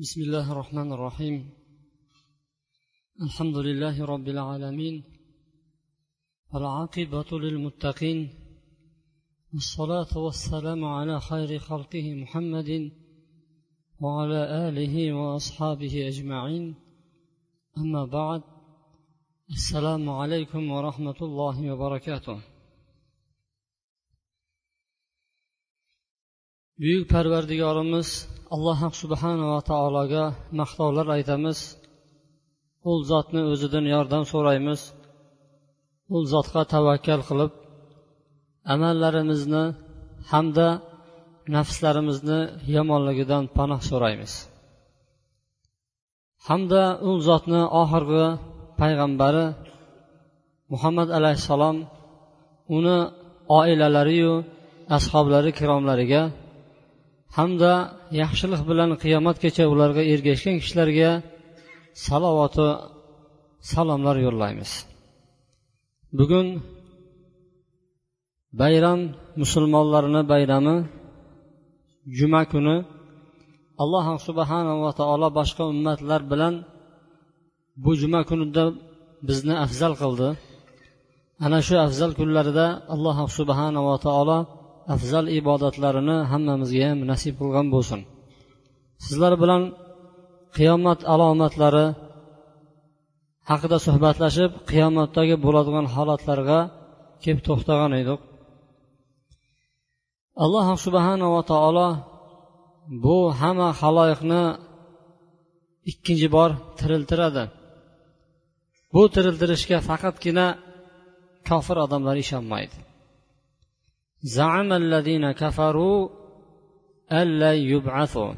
بسم الله الرحمن الرحيم. الحمد لله رب العالمين. العاقبة للمتقين. والصلاة والسلام على خير خلقه محمد وعلى آله وأصحابه أجمعين. أما بعد السلام عليكم ورحمة الله وبركاته. Buyuk parvardigorimiz alloh subhanava taologa maqtovlar aytamiz. U zotni o'zidan yordam so'raymiz. U zotga tavakkal qilib amallarimizni hamda nafslarimizni yomonligidan panoh so'raymiz. Hamda u zotni oxirgi payg'ambari muhammad alayhissalom uni oilalariyu ashoblari kiromlariga hamda yaxshilik bilan qiyomatgacha ularga ergashgan kishilarga salovati salomlar yo'llaymiz. Bugun bayram musulmonlarni bayrami juma kuni alloh subhanava taolo boshqa ummatlar bilan bu juma kunida bizni afzal qildi. Ana shu afzal kunlarida alloh subhanava taolo afzal ibodatlarini hammamizga ham nasib qilgan bo'lsin. Sizlar bilan qiyomat alomatlari haqida suhbatlashib qiyomatdagi bo'ladigan holatlarga kelib to'xtagan edik. Alloh subhanava taolo bu hamma haloyiqni ikkinchi bor tiriltiradi. Bu tiriltirishga faqatgina kofir odamlar ishonmaydi. زعم الذين كفروا ألا يبعثوا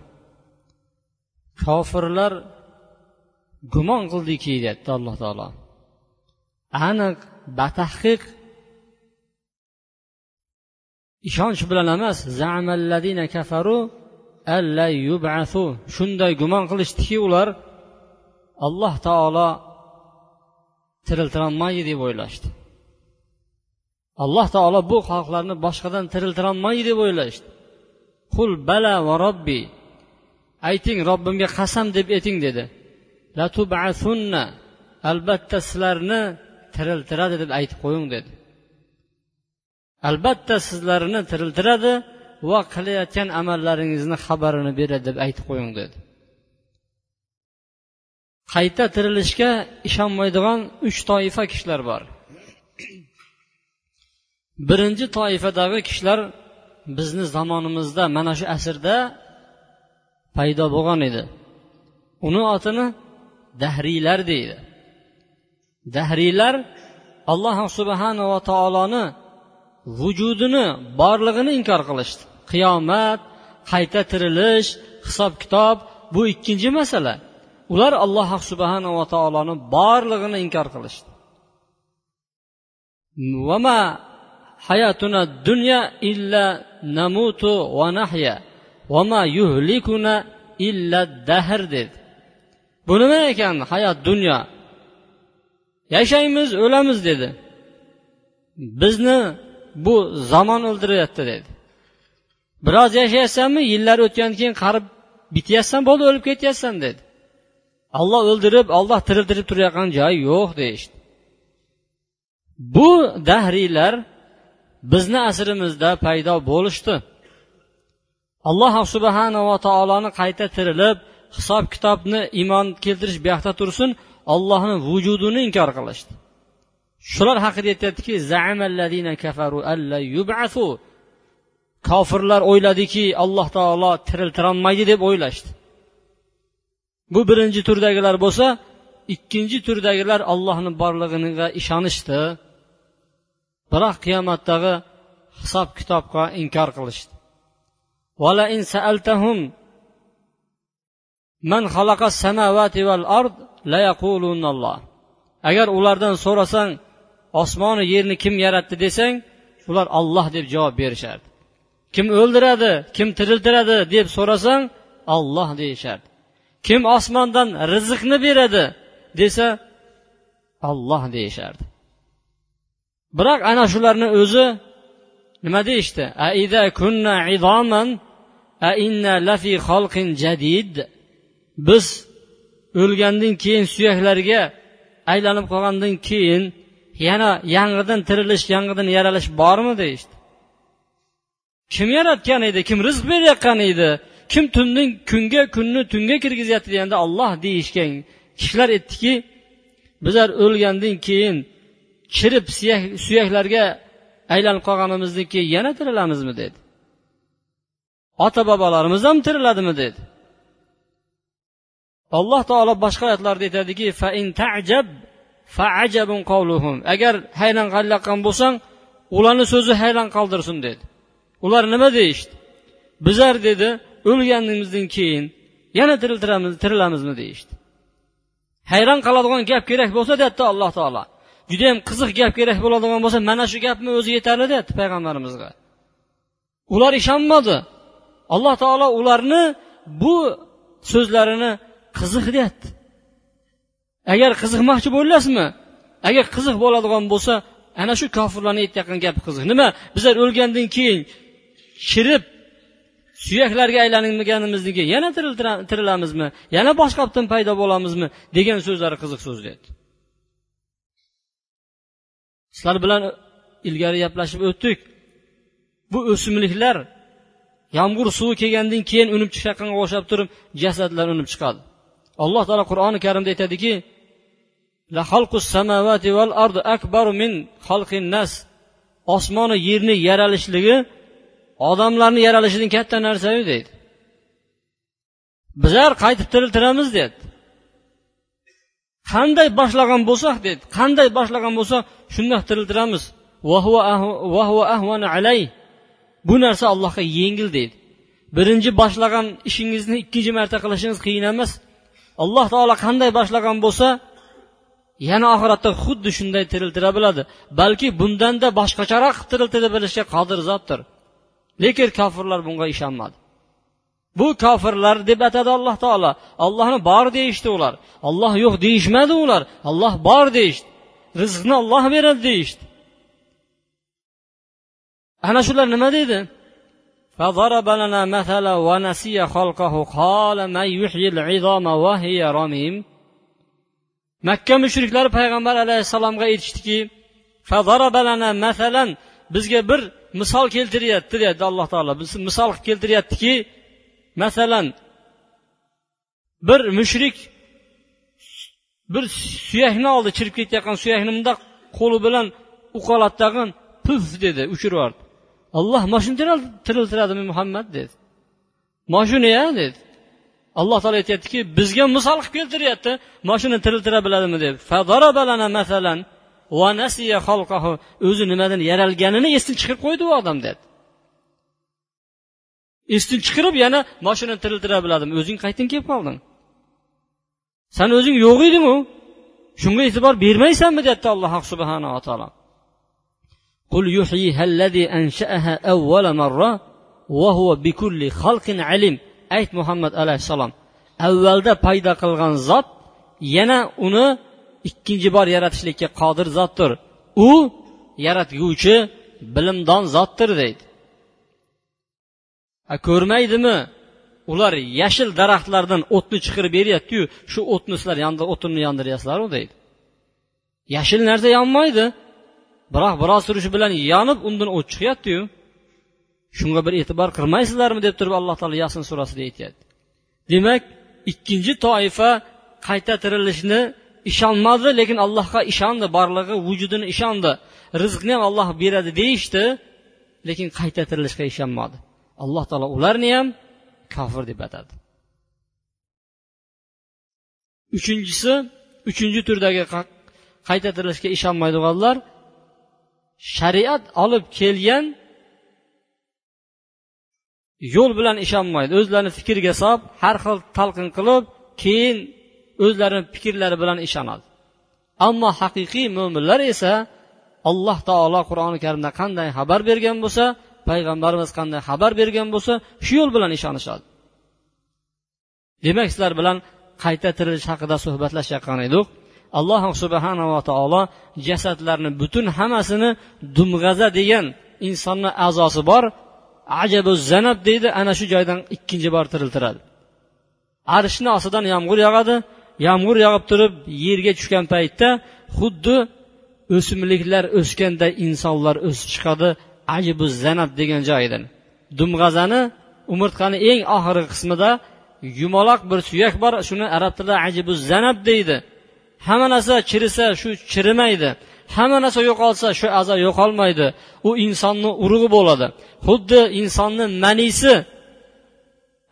kofirlar gumon qildiki deyapti alloh taolo aniq batahqiq ishonch bilan emas kafaru alla yub'athu shunday gumon qilishdiki ular alloh taolo tiriltirolmaydi deb o'ylashdi alloh taolo bu xalqlarni boshqadan tiriltirolmaydi deb o'ylashdi qul bala va robbi ayting robbimga qasam deb ayting dedi. Latubasunna albatta sizlarni tiriltiradi deb aytib qo'ying dedi. Albatta sizlarni tiriltiradi va qilayotgan amallaringizni xabarini beradi deb aytib qo'ying dedi. Qayta tirilishga ishonmaydigan uch toifa kishilar bor. Birinchi toifadagi kishilar bizni zamonimizda mana shu asrda paydo bo'lgan edi. Uni otini dahriylar deydi. Dahriylar alloh subhanava taoloni vujudini borlig'ini inkor qilishdi. Qiyomat qayta tirilish hisob kitob bu ikkinchi masala. Ular alloh subhanava taoloni borlig'ini inkor qilishdi. Hayatuna dunya illa namutu va nahya va ma yuhlikuna illa dahr dedi. Bu nima ekan hayot dunyo yashaymiz o'lamiz dedi. Bizni bu zamon o'ldiryapti dedi. Biroz yashayapsanmi yillar o'tgandan keyin qarib bityapsan bo'ldi o'lib ketyapsan dedi. Olloh o'ldirib olloh tiriltirib turayotgan joyi yo'q deyishdi. Bu dahriylar bizni asrimizda paydo bo'lishdi. Alloh subhanava taoloni qayta tirilib hisob kitobni iymon keltirish buyoqda tursin ollohni vujudini inkor qilishdi. Shular haqida aytyaptiki kofirlar o'yladiki alloh taolo tiriltirolmaydi deb o'ylashdi. Bu birinchi turdagilar bo'lsa ikkinchi turdagilar ollohni borlig'iga ishonishdi. Biroq qiyomatdagi hisob kitobga inkor qilishdi. Agar ulardan so'rasang osmonu yerni kim yaratdi desang ular olloh deb javob berishardi. Kim o'ldiradi kim tiriltiradi deb so'rasang olloh deyishardi. Kim osmondan rizqni beradi desa olloh deyishardi. Biroq ana shularni o'zi nima deyishdi? Biz o'lgandan keyin suyaklarga aylanib qolgandan keyin yana yangidan tirilish yangidan yaralish bormi deyishdi. Kim yaratgan edi? Kim rizq berayotgan edi? Kim tundan kunga kunni tunga kirgizyapti deganda olloh deyishgan kishilar aytdiki bizlar o'lgandan keyin chirib suyaklarga aylanib qolganimizdan keyin yana tirilamizmi dedi. Ota bobolarimiz ham tiriladimi dedi. Alloh taolo boshqa oyatlarda aytadiki agar hayron qalayotgan bo'lsang ularni so'zi hayron qoldirsin dedi. Ular nima deyishdi? Bizlar dedi o'lganimizdan keyin yana tiriltiramiz tirilamizmi? deyishdi. Hayron qoladigan gap kerak bo'lsa deyapti alloh taolo. Judayam qiziq gap kerak bo'ladigan bo'lsa mana shu gapni o'zi yetarli deyapti payg'ambarimizga. Ular ishonmadi. Alloh taolo ularni bu so'zlarini qiziq deyapti. Agar qiziqmoqchi bo'lyapsizmi agar qiziq bo'ladigan bo'lsa ana shu kofirlarni aytayotgan gapi qiziq. Nima? Bizlar o'lgandan keyin chirib suyaklarga aylanganimizdan keyin yana tirilamizmi yana boshqatdan paydo bo'lamizmi? degan so'zlari qiziq so'z dedi sizlar bilan ilgari gaplashib o'tdik. Bu o'simliklar yomg'ir suvi kelgandan keyin unib chiqayotganga o'xshab turib jasadlar unib chiqadi. Alloh taolo qur'oni karimda aytadiki osmonu yerni yaralishligi odamlarni yaralishidan katta narsayu deydi. Bizlar qaytib tiriltiramiz deyapti qanday boshlagan bo'lsak dedi. Qanday boshlagan bo'lsak shundoq tiriltiramiz. Bu narsa allohga yengil deydi birinchi boshlagan ishingizni ikkinchi marta qilishingiz qiyin emas. Alloh taolo qanday boshlagan bo'lsa yana oxiratda xuddi shunday tiriltira biladi. Balki bundanda boshqacharoq tiriltira bilishga qodir zotdir. Lekin kofirlar bunga ishonmadi. bu kofirlar deb atadi alloh taolo ollohni bor deyishdi ular olloh yo'q deyishmadi ular olloh bor deyishdi rizqni olloh beradi deyishdi ana shular nima deydi فضرب لنا مثلا ونسي خلقه قال من يحيي العظام وهي رميم makka mushriklari payg'ambar alayhissalomga aytishdiki masalan bizga bir misol keltiryapti deyapti alloh taolo misol keltiryaptiki masalan bir mushrik bir suyakni oldi chirib ketayotgan suyakni bundoq qo'li bilan uqaladi tag'in puf dedi uchirib yubordi alloh mana shuni tiriltiradimi muhammad dedi. Mana shuni ya dedi. Alloh taolo aytyaptiki bizga misol qilib keltiryapti mana shuni tiriltira biladimi deb o'zi nimadan yaralganini esdan chiqarib qo'ydi u odam dedi. esdan chiqarib yana mana shuni tiriltira biladimi o'zing qayerdan kelib qolding san o'zing yo'q edingu shunga e'tibor bermaysanmi deyapti alloh subhanava taolo قل يحييها الذي أنشأها أول مرة وهو بكل خلق عليم ayt muhammad alayhissalom avvalda paydo qilgan zot yana uni ikkinchi bor yaratishlikka qodir zotdir u yaratguvchi bilimdon zotdir deydi Ko'rmaydimi? Ular yashil daraxtlardan o'tni chiqarib beryaptiyu shu o'tni sizlar o'tinni yondiryapsizlaru deydi. Yashil narsa yonmaydi. Biroq biroz turishi bilan yonib undan o't chiqyaptiyu. Shunga bir e'tibor qilmaysizlarmi deb turib alloh taolo yasin surasida aytyapti. Demak ikkinchi toifa qayta tirilishni ishonmadi lekin allohga ishondi borlig'i vujudini ishondi. Rizqni ham olloh beradi deyishdi lekin qayta tirilishga ishonmadi. Alloh taolo ularni ham kofir deb atadi. Uchinchisi uchinchi turdagi qayta tirilishga ishonmaydiganlar shariat olib kelgan yo'l bilan ishonmaydi. O'zlarini fikriga solib har xil talqin qilib keyin o'zlarini fikrlari bilan ishonadi. Ammo haqiqiy mo'minlar esa alloh taolo qur'oni karimda qanday xabar bergan bo'lsa payg'ambarimiz qanday xabar bergan bo'lsa shu yo'l bilan ishonishadi. Demak sizlar bilan qayta tirilish haqida suhbatlashayotgan edik. Alloh subhanava taolo jasadlarni butun hammasini dumg'aza degan insonni a'zosi bor. Ajabu zanab deydi ana shu joydan ikkinchi bor tiriltiradi. Arshni ostidan yomg'ir yog'adi. Yomg'ir yog'ib turib yerga tushgan paytda xuddi o'simliklar o'sganday insonlar o'sib chiqadi. Ajibu zanat degan joyidan. Dumg'azani umurtqani eng oxirgi qismida yumaloq bir suyak bor shuni arab tilida ajibu zanab deydi. Hamma narsa chirisa shu chirimaydi. Hamma narsa yo'qolsa shu a'zo yo'qolmaydi. U insonni urug'i bo'ladi. Xuddi insonni manisi.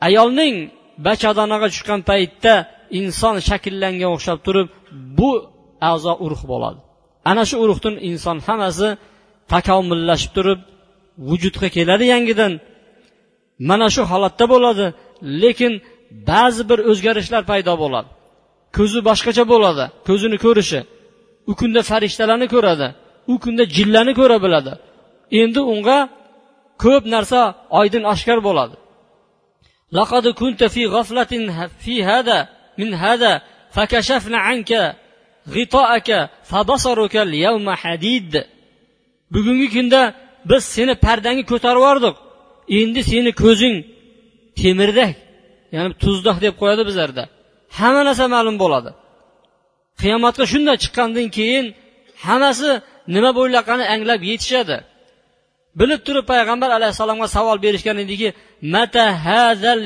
Ayolning bachadonaga tushgan paytda inson shakllanga o'xshab turib bu a'zo urug' bo'ladi. Ana shu urug'dan inson hammasi takomillashib turib vujudga keladi yangidan mana shu holatda bo'ladi lekin ba'zi bir o'zgarishlar paydo bo'ladi ko'zi boshqacha bo'ladi ko'zini ko'rishi u kunda farishtalarni ko'radi u kunda jillani ko'ra biladi endi unga ko'p narsa oydin oshkor bo'ladi لقد كنت في غفلة في هذا من هذا فكشفنا عنك غطاءك فبصرك اليوم حديد bugungi kunda biz seni pardangni ko'tarib yubordik. Endi seni ko'zing temirdak ya'ni tuzdoq deb qo'yadi bizlarda. Hamma narsa ma'lum bo'ladi. Qiyomatga shunday chiqqandan keyin hammasi nima bo'layotganini anglab yetishadi. Bilib turib payg'ambar alayhissalomga savol berishgan ediki mata hazal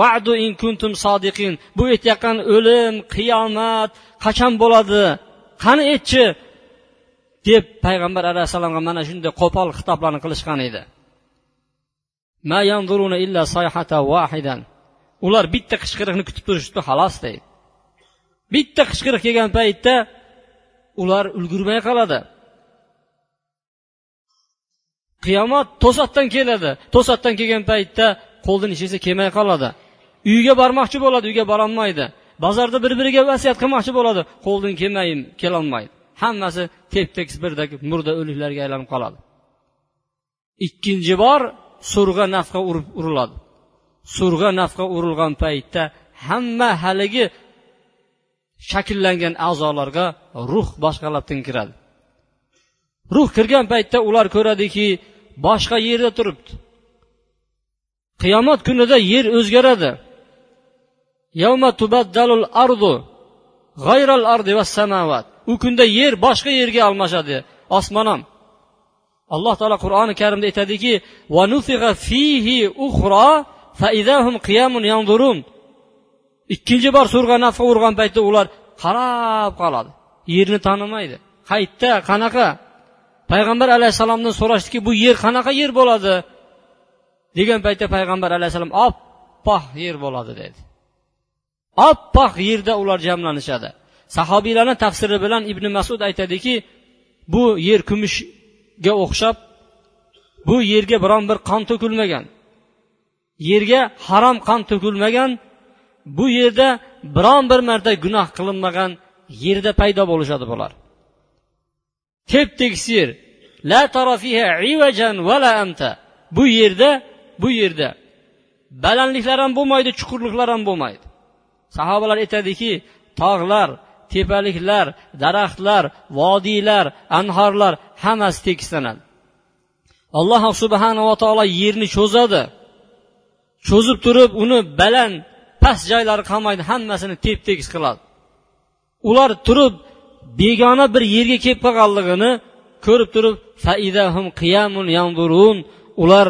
va'du in kuntum sodiqin? Bu aytayotgan o'lim qiyomat qachon bo'ladi? Qani aytchi? Deb payg'ambar alayhissalomga mana shunday qo'pol xitoblarni qilishgan edi. Ular bitta qichqiriqni kutib turishibdi xolos deydi. Bitta qichqiriq kelgan paytda ular ulgurmay qoladi. Qiyomat to'satdan keladi. To'satdan kelgan paytda qo'ldan narsa kelmay qoladi. Uyga bormoqchi bo'ladi uyga borolmaydi. Bozorda bir biriga vasiyat qilmoqchi bo'ladi. Qo'ldan kelmay kelolmaydi. Hammasi tep tekis birdek murda o'liklarga aylanib qoladi. Ikkinchi bor surg'a nafqa urib uriladi. Surg'a nafqa urilgan paytda hamma haligi shakllangan a'zolarga ruh boshqalabdan kiradi ruh kirgan paytda ular ko'radiki boshqa yerda turibdi. Qiyomat kunida yer o'zgaradi. U kunda yer boshqa yerga almashadi. Osmon ham. Alloh taolo qur'oni karimda aytadiki ikkinchi bor surg'a nafa urgan paytda ular qarab qoladi. Yerni tanimaydi. Qayerda qanaqa? Payg'ambar alayhissalomdan so'rashdiki bu yer qanaqa yer bo'ladi? Degan paytda payg'ambar alayhissalom oppoq yer bo'ladi dedi. Oppoq yerda ular jamlanishadi. Sahobiylarni tafsiri bilan ibn masud aytadiki bu yer kumushga o'xshab bu yerga biron bir qon to'kilmagan. Yerga harom qon to'kilmagan bu yerda biron bir marta gunoh qilinmagan yerda paydo bo'lishadi bular. Tep tekis yer. La vala amta. Bu yerda bu yerda. Balandliklar ham bo'lmaydi chuqurliklar ham bo'lmaydi. Sahobalar aytadiki tog'lar tepaliklar daraxtlar vodiylar anhorlar hammasi tekislanadi alloh subhanava taolo yerni cho'zadi. Cho'zib turib uni baland past joylari qolmaydi hammasini tep tekis qiladi. Ular turib begona bir yerga kelib qolganligini ko'rib turib ular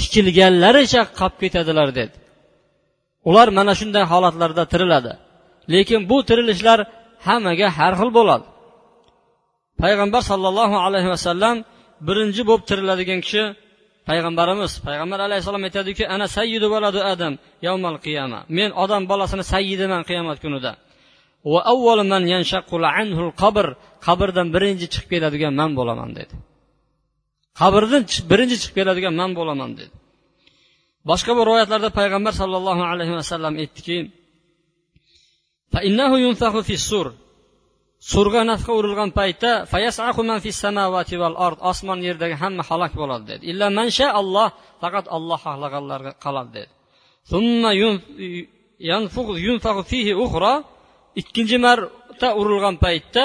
tikilganlaricha qolib ketadilar dedi. Ular mana shunday holatlarda tiriladi. Lekin bu tirilishlar hammaga har xil bo'ladi. Payg'ambar sollallohu alayhi vasallam birinchi bo'lib tiriladigan kishi payg'ambarimiz. Payg'ambar alayhissalom aytadiki ana sayyidu valadu adam yavmal qiyama. Men odam bolasini sayyidiman qiyomat kunida. Va avvalu man anhu qabr. Qabrdan birinchi chiqib keladigan man bo'laman dedi. Qabrdan birinchi chiqib keladigan man bo'laman dedi. Boshqa bir rivoyatlarda payg'ambar sollallohu alayhi vasallam aytdiki surga nafqa urilgan paytda osmon yerdagi hamma halok bo'ladi dedi illa mansha alloh faqat olloh xohlaganlarga qoladi dedi ikkinchi marta urilgan paytda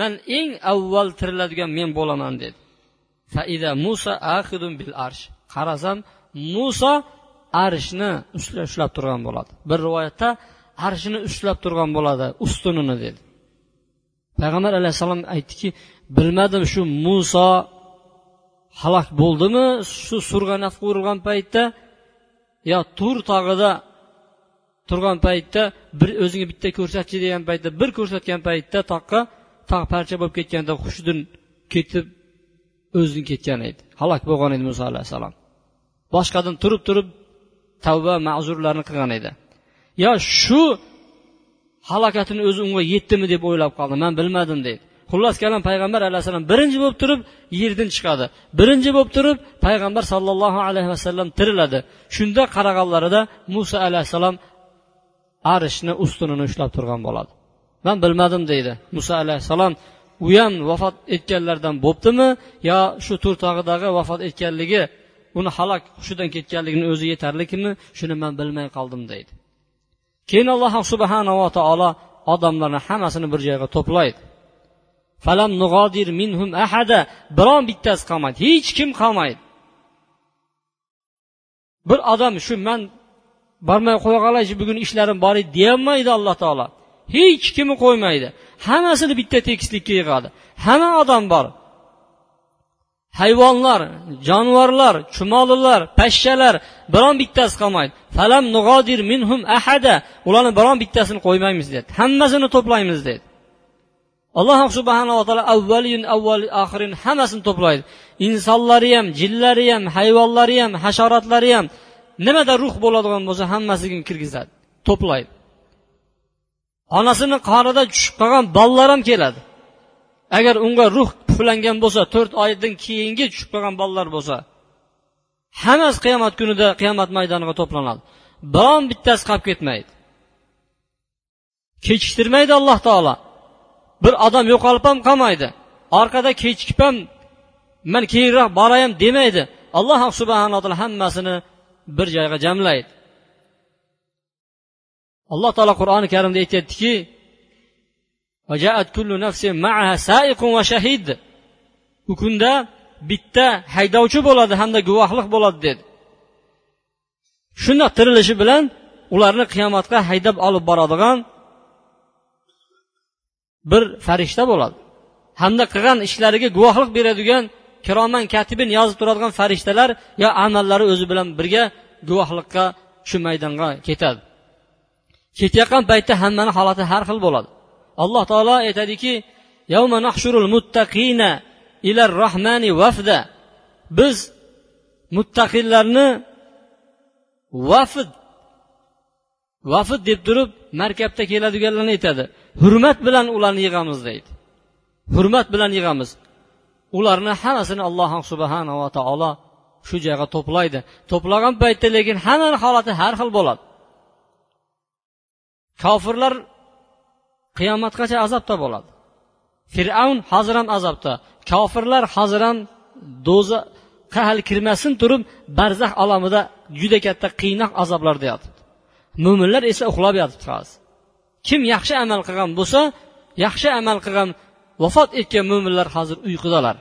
man eng avval tiriladigan men bo'laman dedi muso qarasam muso arshni ushlab turgan bo'ladi. Bir rivoyatda arshini ushlab turgan bo'ladi ustunini dedi. Payg'ambar alayhissalom aytdiki bilmadim shu muso halok bo'ldimi shu surga qurilgan urilgan paytda yo tur tog'ida turgan paytda bir o'zingga bitta ko'rsatchi degan paytda bir ko'rsatgan paytda toqqa tog' parcha bo'lib ketganda hushidan ketib o'zidan ketgan edi. Halok bo'lgan edi muso alayhissalom. Boshqadan turib turib tavba ma'zurlarni qilgan edi. Yo shu halokatini o'zi unga yetdimi deb o'ylab qoldi. Man bilmadim deydi xullas kalom payg'ambar alayhissalom birinchi bo'lib turib yerdan chiqadi. Birinchi bo'lib turib payg'ambar sollallohu alayhi vasallam tiriladi. Shunda qarag'anlarida muso alayhissalom arishni ustunini ushlab turgan bo'ladi. Man bilmadim deydi. Muso alayhissalom u ham vafot etganlardan bo'ptimi? Yo shu to'rtog'idagi vafot etganligi uni halok hushidan ketganligini o'zi yetarlikmi shuni man bilmay qoldim deydi. Keyin alloh subhanava taolo odamlarni hammasini bir joyga to'playdi. Falam nug'odir minhum ahada biron bittasi qolmaydi hech kim qolmaydi. Bir odam shu man bormay qo'ya qolaychi bugun ishlarim bor edi deyolmaydi alloh taolo. Hech kimni qo'ymaydi. Hammasini bitta tekislikka yig'adi. Hamma odam bor. Hayvonlar jonivorlar chumolilar pashshalar biron bittasi qolmaydi. Falam nug'odir minhum ahada. Ularni biron bittasini qo'ymaymiz dedi. Hammasini to'playmiz dedi. Alloh subhanava taolo avvalin avval oxirin hammasini to'playdi. Insonlari ham jinlari ham hayvonlari ham hasharotlari ham nimada ruh bo'ladigan bo'lsa hammasiga kirgizadi to'playdi. Onasini qornida tushib qolgan bolalar ham keladi. Agar unga ruh uxlangan bo'lsa to'rt oydan keyingi tushib qolgan bolalar bo'lsa hammasi qiyomat kunida qiyomat maydoniga to'planadi. Biron bittasi qolib ketmaydi. Kechiktirmaydi alloh taolo. Bir odam yo'qolib ham qolmaydi. Orqada kechikib ham man keyinroq borayin demaydi. Alloh subhanaa taolo hammasini bir joyga jamlaydi. Alloh taolo qur'oni karimda aytyaptiki u kunda bitta haydovchi bo'ladi hamda guvohlik bo'ladi dedi. Shundoq tirilishi bilan ularni qiyomatga haydab olib boradigan bir farishta bo'ladi. Hamda qilgan ishlariga guvohlik beradigan kiroman katibin yozib turadigan farishtalar yo amallari o'zi bilan birga guvohlikqa shu maydonga ketadi. Ketayotgan paytda hammani holati har xil bo'ladi. Alloh taolo aytadiki ilar rohmani vafda biz muttaqillarni vafid vafid deb turib markabda keladiganlarni aytadi. Hurmat bilan ularni yig'amiz deydi. Hurmat bilan yig'amiz. Ularni hammasini alloh subhanava taolo shu joyga to'playdi. To'plagan paytda lekin hammani holati har xil bo'ladi. Kofirlar qiyomatgacha azobda bo'ladi. Fir'avn hozir ham azobda. Kofirlar hozir ham do'zaxga hali kirmasin turib barzax olamida juda katta qiynoq azoblarda yotibdi mo'minlar esa uxlab yotibdi hozir. Kim yaxshi amal qilgan bo'lsa yaxshi amal qilgan vafot etgan mo'minlar hozir uyqudalar.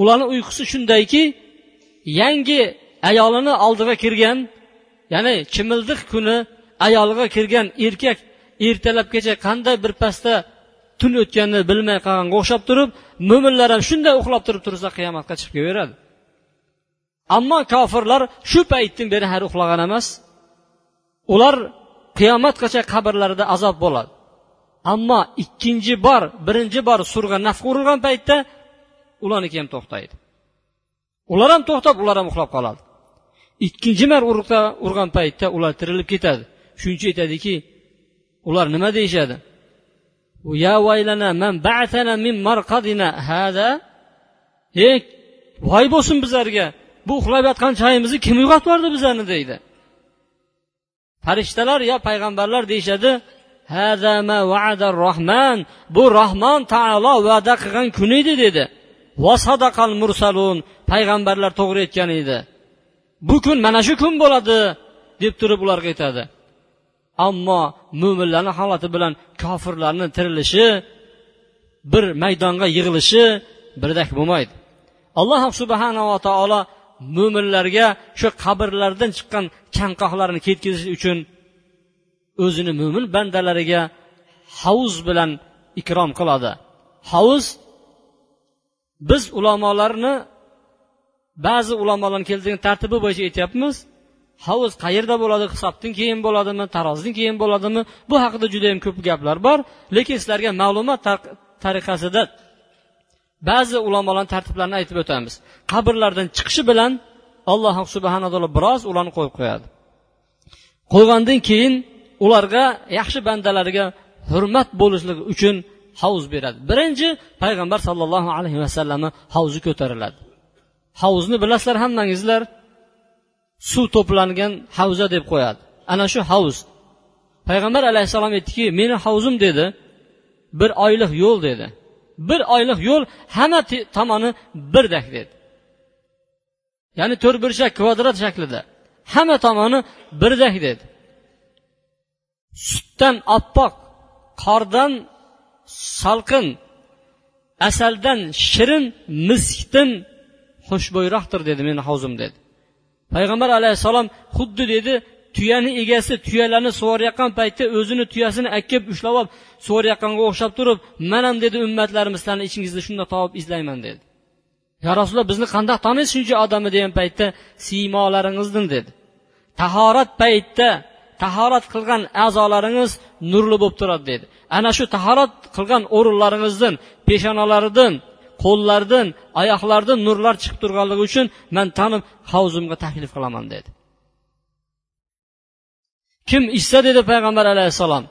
Ularni uyqusi shundayki yangi ayolini oldiga kirgan ya'ni chimildiq kuni ayoliga kirgan erkak ertalabgacha qanday bir pasda tun o'tganini bilmay qolganga o'xshab turib mo'minlar ham shunday uxlab turib tursa qiyomatga chiqib kelaveradi. Ammo kofirlar shu paytdan beri hali uxlagan emas ular qiyomatgacha qabrlarida azob bo'ladi. Ammo ikkinchi bor birinchi bor surga naf urilgan paytda ularniki ham to'xtaydi. Ular ham to'xtab ular ham uxlab qoladi. Ikkinchi mar urgan paytda ular tirilib ketadi. Shuning uchun aytadiki ular nima deyishadi? Ya vaylana man بعثنا min marqadina. Hada هيك voy bo'lsin bizlarga. Bu uxlab yotgan chayimizni kim uyg'otib yubordi bizlarni deydi. Farishtalar yo payg'ambarlar deyishadi rohman bu rohmon taolo va'da qilgan kun edi dedi. Vasadaqal mursalun. Payg'ambarlar to'g'ri aytgan edi. Bu kun mana shu kun bo'ladi deb turib ularga aytadi. Ammo mo'minlarni holati bilan kofirlarni tirilishi bir maydonga yig'ilishi birdek bo'lmaydi. Alloh subhanava taolo mo'minlarga shu qabrlardan chiqqan chanqoqlarni ketkazish uchun o'zini mo'min bandalariga havuz bilan ikrom qiladi. Havuz biz ulamolarni ba'zi ulamolarni keltirgan tartibi bo'yicha aytyapmiz. Havuz qayerda bo'ladi hisobdan keyin bo'ladimi tarozdan keyin bo'ladimi? Bu haqida judayam ko'p gaplar bor lekin sizlarga ma'lumot tariqasida ba'zi ulamolarni tartiblarini aytib o'tamiz. Qabrlardan chiqishi bilan alloh subhana taolo biroz ularni qo'yib qo'yadi. Qo'ygandan keyin ularga yaxshi bandalariga hurmat bo'lishligi uchun havuz beradi. Birinchi payg'ambar sollallohu alayhi vasallamni havuzi ko'tariladi. Havuzni bilasizlar hammangizlar suv to'plangan havza deb qo'yadi. Ana shu havuz payg'ambar alayhissalom aytdiki meni havzim dedi. Bir oylik yo'l dedi. Bir oylik yo'l hamma tomoni birdek dedi. Ya'ni to'rt burchak kvadrat shaklida. Hamma tomoni birdek dedi. Sutdan oppoq qordan salqin asaldan shirin miskdan xushbo'yroqdir dedi meni havzim dedi. Payg'ambar alayhissalom xuddi dedi tuyani egasi tuyalarni sug'orayotgan paytda o'zini tuyasini akkib ushlab olib sug'orayotganga o'xshab turib manam dedi ummatlarimiz sizlarni ichingizda shunday topib izlayman dedi. Yo rasululloh bizni qandoq taniysiz shuncha odamni? degan paytda siymolaringizdan dedi. Tahorat paytda tahorat qilgan a'zolaringiz nurli bo'lib turadi dedi. Ana shu tahorat qilgan o'rinlaringizdan peshonalaridan qo'llardan oyoqlardan nurlar chiqib turganligi uchun man tanib havzimga taklif qilaman dedi. Kim ichsa dedi payg'ambar alayhissalom.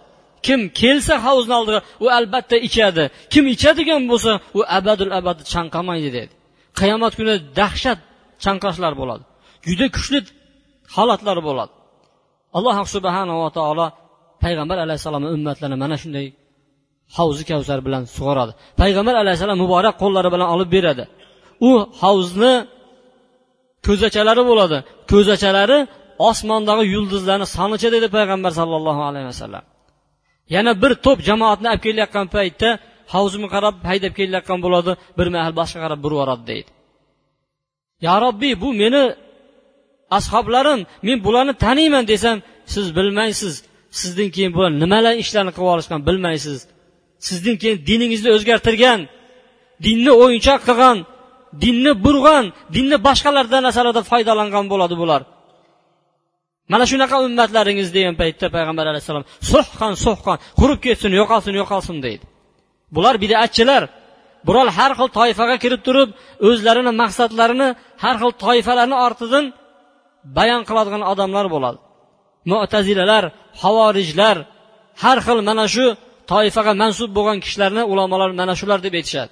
Kim kelsa havzni oldiga u albatta ichadi. Kim ichadigan bo'lsa u abadul abad chanqamaydi dedi. Qiyomat kuni dahshat chanqashlar bo'ladi. Juda kuchli holatlar bo'ladi. Alloh subhanava taolo payg'ambar alayhissalomni ummatlarini mana shunday havzi kavsar bilan sug'oradi. Payg'ambar alayhissalom muborak qo'llari bilan olib beradi. U havzni ko'zachalari bo'ladi. Ko'zachalari osmondagi yulduzlarni sonicha dedi payg'ambar sallallohu alayhi vasallam. Yana bir to'p jamoatni olib kelayotgan paytda havzimga qarab haydab kelayotgan bo'ladi bir mahal boshqa qarab burib yuboradi deydi. Yo robbiy bu meni ashoblarim men bularni taniyman desam siz bilmaysiz. Sizdan keyin bular nimalar ishlarni qilib olishgan bilmaysiz. Sizdan keyin diningizni o'zgartirgan dinni o'yinchoq qilgan dinni burg'an dinni boshqalardan narsalardan foydalangan bo'ladi bular. Mana shunaqa ummatlaringiz degan paytda payg'ambar alayhissalom suhqan suhqan qurib ketsin yo'qolsin yo'qolsin deydi. Bular bidatchilar. Bular har xil toifaga kirib turib o'zlarini maqsadlarini har xil toifalarni ortidan bayon qiladigan odamlar bo'ladi. Mo'tazilalar havorijlar har xil mana shu toifaga mansub bo'lgan kishilarni ulamolar mana shular deb aytishadi.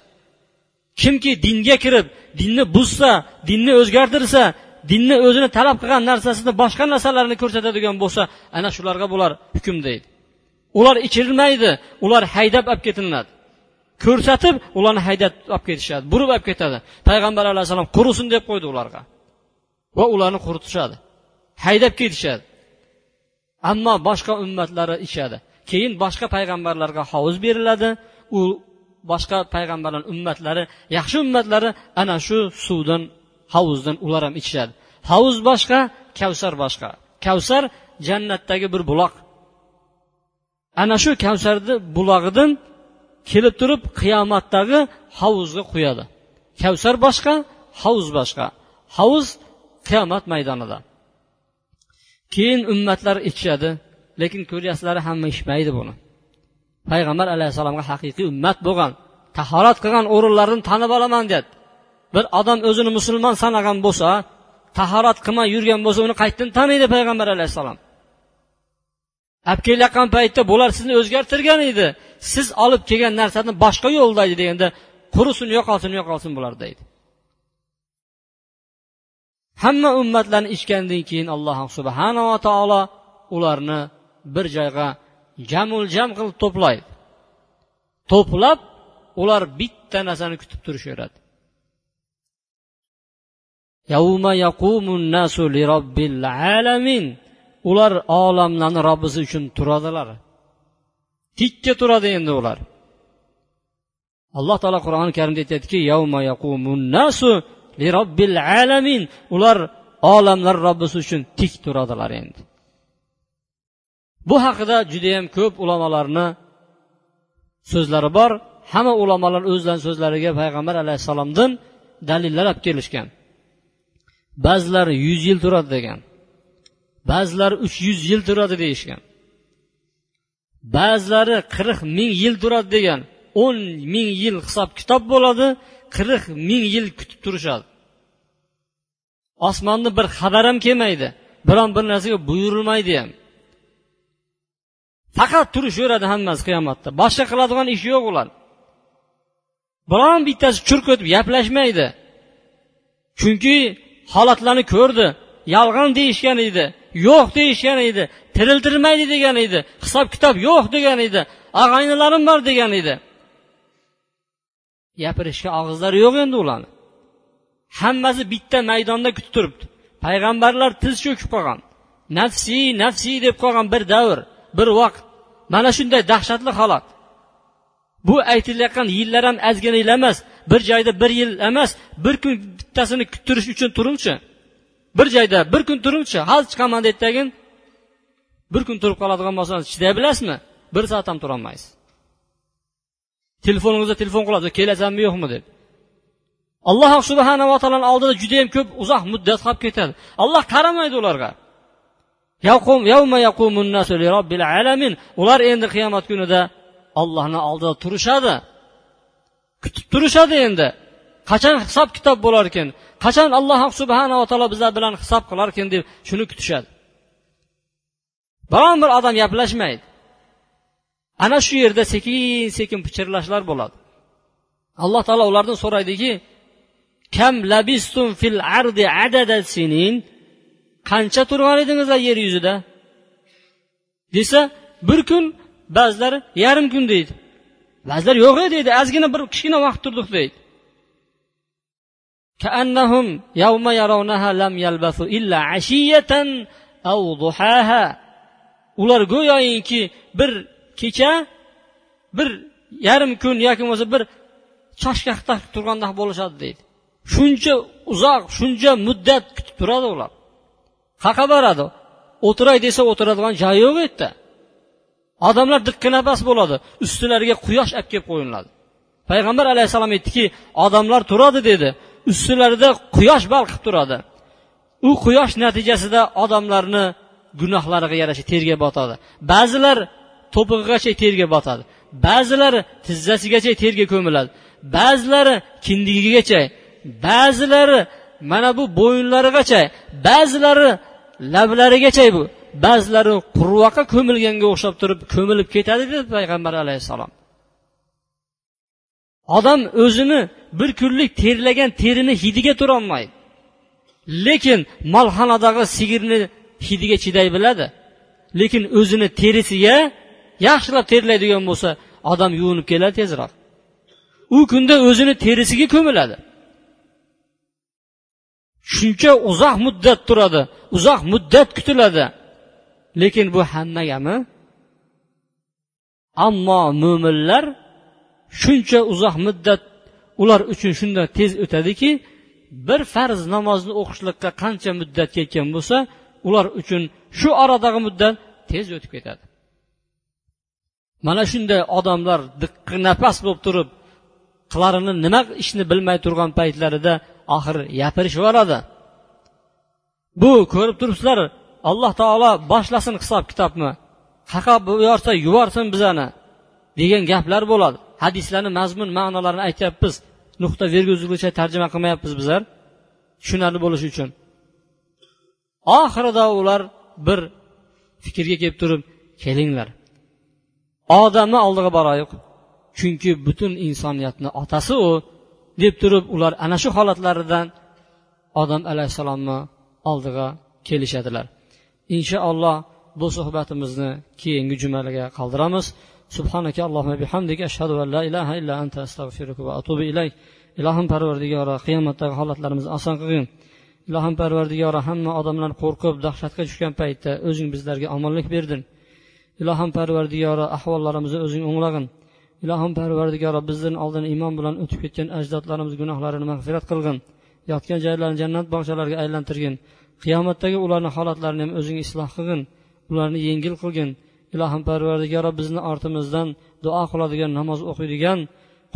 Kimki dinga kirib dinni buzsa dinni o'zgartirsa dinni o'zini talab qilgan narsasini boshqa narsalarni ko'rsatadigan bo'lsa ana shularga bular hukm deydi. Ular ichirilmaydi ular haydab olib ketiladi. Ko'rsatib ularni haydab olib ketishadi burib olib ketadi. Payg'ambar alayhissalom qurisin deb qo'ydi ularga. Va ularni quritishadi haydab ketishadi. Ammo boshqa ummatlari ichadi. Keyin boshqa payg'ambarlarga hovuz beriladi. U boshqa payg'ambarlar ummatlari yaxshi ummatlari ana shu suvdan hovuzdan ular ham ichishadi. Hovuz boshqa kavsar boshqa. Kavsar jannatdagi bir buloq. Ana shu kavsarni bulog'idan kelib turib qiyomatdagi hovuzga quyadi. Kavsar boshqa hovuz boshqa. Hovuz qiyomat maydonida. Keyin ummatlar ichishadi. Lekin ko'ryapsizlar hamma eshitmaydi buni. Payg'ambar alayhissalomga haqiqiy ummat bo'lgan tahorat qilgan o'rinlarini tanib olaman dedi bir odam o'zini musulmon sanagan bo'lsa tahorat qilmay yurgan bo'lsa uni qayerdan taniydi payg'ambar alayhissalom? Olib kelayotgan paytda bular sizni o'zgartirgan edi. Siz olib kelgan narsani boshqa yo'lda edi deganda qurisin yo'qolsin yo'qolsin bular deydi. Hamma ummatlarni ichgandan keyin alloh subhanava taolo ularni bir joyga jamul jam qilib to'playdi to'plab ular bitta narsani kutib turishaveradi. Ular olamlarni robbisi uchun turadilar. Tikka turadi endi ular. Alloh taolo qur'oni karimda aytyaptiki alamin. Ular olamlar robbisi uchun tik turadilar endi. Bu haqida judayam ko'p ulamolarni so'zlari bor. Hamma ulamolar o'zlarini so'zlariga payg'ambar alayhissalomdan dalillar olib kelishgan. Ba'zilari yuz yil turadi degan. Ba'zilari uch yuz yil turadi deyishgan. Ba'zilari qirq ming yil turadi degan. o'n ming yil hisob kitob bo'ladi qirq ming yil kutib turishadi. Osmonni bir xabar ham kelmaydi. Biron bir narsaga buyurilmaydi ham. Faqat turishaveradi hammasi qiyomatda. Boshqa qiladigan ishi yo'q ular. Biron bittasi churk o'tib gaplashmaydi. Chunki holatlarni ko'rdi. Yolg'on deyishgan edi yo'q deyishgan edi tiriltirmaydi degan edi hisob kitob yo'q degan edi og'aynilarim bor degan edi. Gapirishga og'izlari yo'q endi ularni. Hammasi bitta maydonda kutib turibdi. Payg'ambarlar tiz cho'kib qolgan. Nafsiy nafsiy deb qolgan bir davr bir vaqt. Mana shunday dahshatli holat. Bu aytilayotgan yillar ham ozgina yil emas bir joyda bir yil emas bir kun bittasini kuttirish uchun turingchi bir joyda bir kun turingchi hali chiqaman deydidagin bir kun turib qoladigan bo'lsangiz chiday bilasizmi? Bir soat ham turolmaysiz. Telefoningizda telefon qiladi kelasanmi yo'qmi deb. Alloh subhanava taoloni oldida judayam ko'p uzoq muddat qolib ketadi. Alloh qaramaydi ularga. Ular endi qiyomat kunida ollohni oldida turishadi. Kutib turishadi endi. Qachon hisob kitob bo'lar ekan qachon alloh subhanava taolo bizlar bilan hisob qilar ekan deb shuni kutishadi. Biron bir odam gaplashmaydi. Ana shu yerda sekin sekin pichirlashlar bo'ladi. Alloh taolo ulardan so'raydiki kam labistum fil ardi adada sinin qancha turgan edingizlar yer yuzida desa bir kun ba'zilari yarim kun deydi ba'zilar yo'q edi deydi ozgina bir kichkina vaqt turdik deydi كأنهم يوم يرونها لم يلبثوا إلا عشية أو ضحاها ular go'yoki bir kecha bir yarim kun yoki bo'lmasa bir choshgohda turgandek bo'lishadi deydi shuncha uzoq shuncha muddat kutib turadi ular Qayoqqa boradi. O'tiray desa o'tiradigan joyi yo'q u yerda odamlar diqqi nafas bo'ladi. Ustilariga quyosh olib kelib qo'yiladi payg'ambar alayhissalom aytdiki odamlar turadi dedi. Ustilarida quyosh balqib turadi. U quyosh natijasida odamlarni gunohlariga yarasha terga botadi. Ba'zilar to'pig'igacha terga botadi. Ba'zilari tizzasigacha terga ko'miladi. Ba'zilari kindigigacha. Ba'zilari mana bu bo'yinlarigacha. Ba'zilari lablarigacha bu. Ba'zilari qurvoqqa ko'milganga o'xshab turib ko'milib ketadi dedi payg'ambar alayhissalom. Odam o'zini bir kunlik terlagan terini hidiga turolmaydi lekin molxonadagi sigirni hidiga chiday biladi. Lekin o'zini terisiga yaxshilab terlaydigan bo'lsa odam yuvinib keladi tezroq. U kunda o'zini terisiga ko'miladi. Shuncha uzoq muddat turadi uzoq muddat kutiladi. Lekin bu hammagami? Ammo mo'minlar shuncha uzoq muddat ular uchun shunday tez o'tadiki bir farz namozni o'qishlikqa qancha muddat ketgan bo'lsa ular uchun shu oradagi muddat tez o'tib ketadi. Mana shunday odamlar diqqi nafas bo'lib turib qilarini nima ishni bilmay turgan paytlarida oxiri gapirishib yuboradi bu ko'rib turibsizlar alloh taolo boshlasin hisob kitobni. Qaqa yuborsa yuborsin bizani degan gaplar bo'ladi. Hadislarni mazmun ma'nolarini aytyapmiz nuqta verguzlicha tarjima qilmayapmiz bizlar tushunarli bo'lishi uchun. Oxirida ular bir fikrga kelib turib kelinglar. Odamni oldiga boraylik chunki butun insoniyatni otasi u deb turib ular ana shu holatlaridan odam alayhissalomni oldiga kelishadilar. Inshaalloh bu suhbatimizni keyingi jumalaga qoldiramiz. Subhanaka allohumma bihamdika ashhadu an la ilaha illa anta astag'firuka va atubu ilayk. Ilohim parvardigora qiyomatdagi holatlarimizni oson qilgin. Ilohim parvardigora hamma odamlar qo'rqib dahshatga tushgan paytda o'zing bizlarga omonlik berdin. Ilohim parvardigora ahvollarimizni o'zing o'nglag'in. ilohim parvardigori bizlarni oldin iymon bilan o'tib ketgan ajdodlarimiz gunohlarini mag'firat qilgin yotgan joylarini jannat bog'chalariga aylantirgin qiyomatdagi ularni holatlarini ham o'zing isloh qilgin ularni yengil qilgin ilohim parvardigoro bizni ortimizdan duo qiladigan namoz o'qiydigan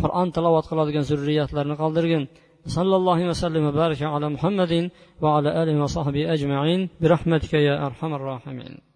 qur'on tilovat qiladigan zurriyatlarni qoldirgin صلى الله وسلم وبارك على محمد وعلى آله وصحبه أجمعين برحمتك يا أرحم الراحمين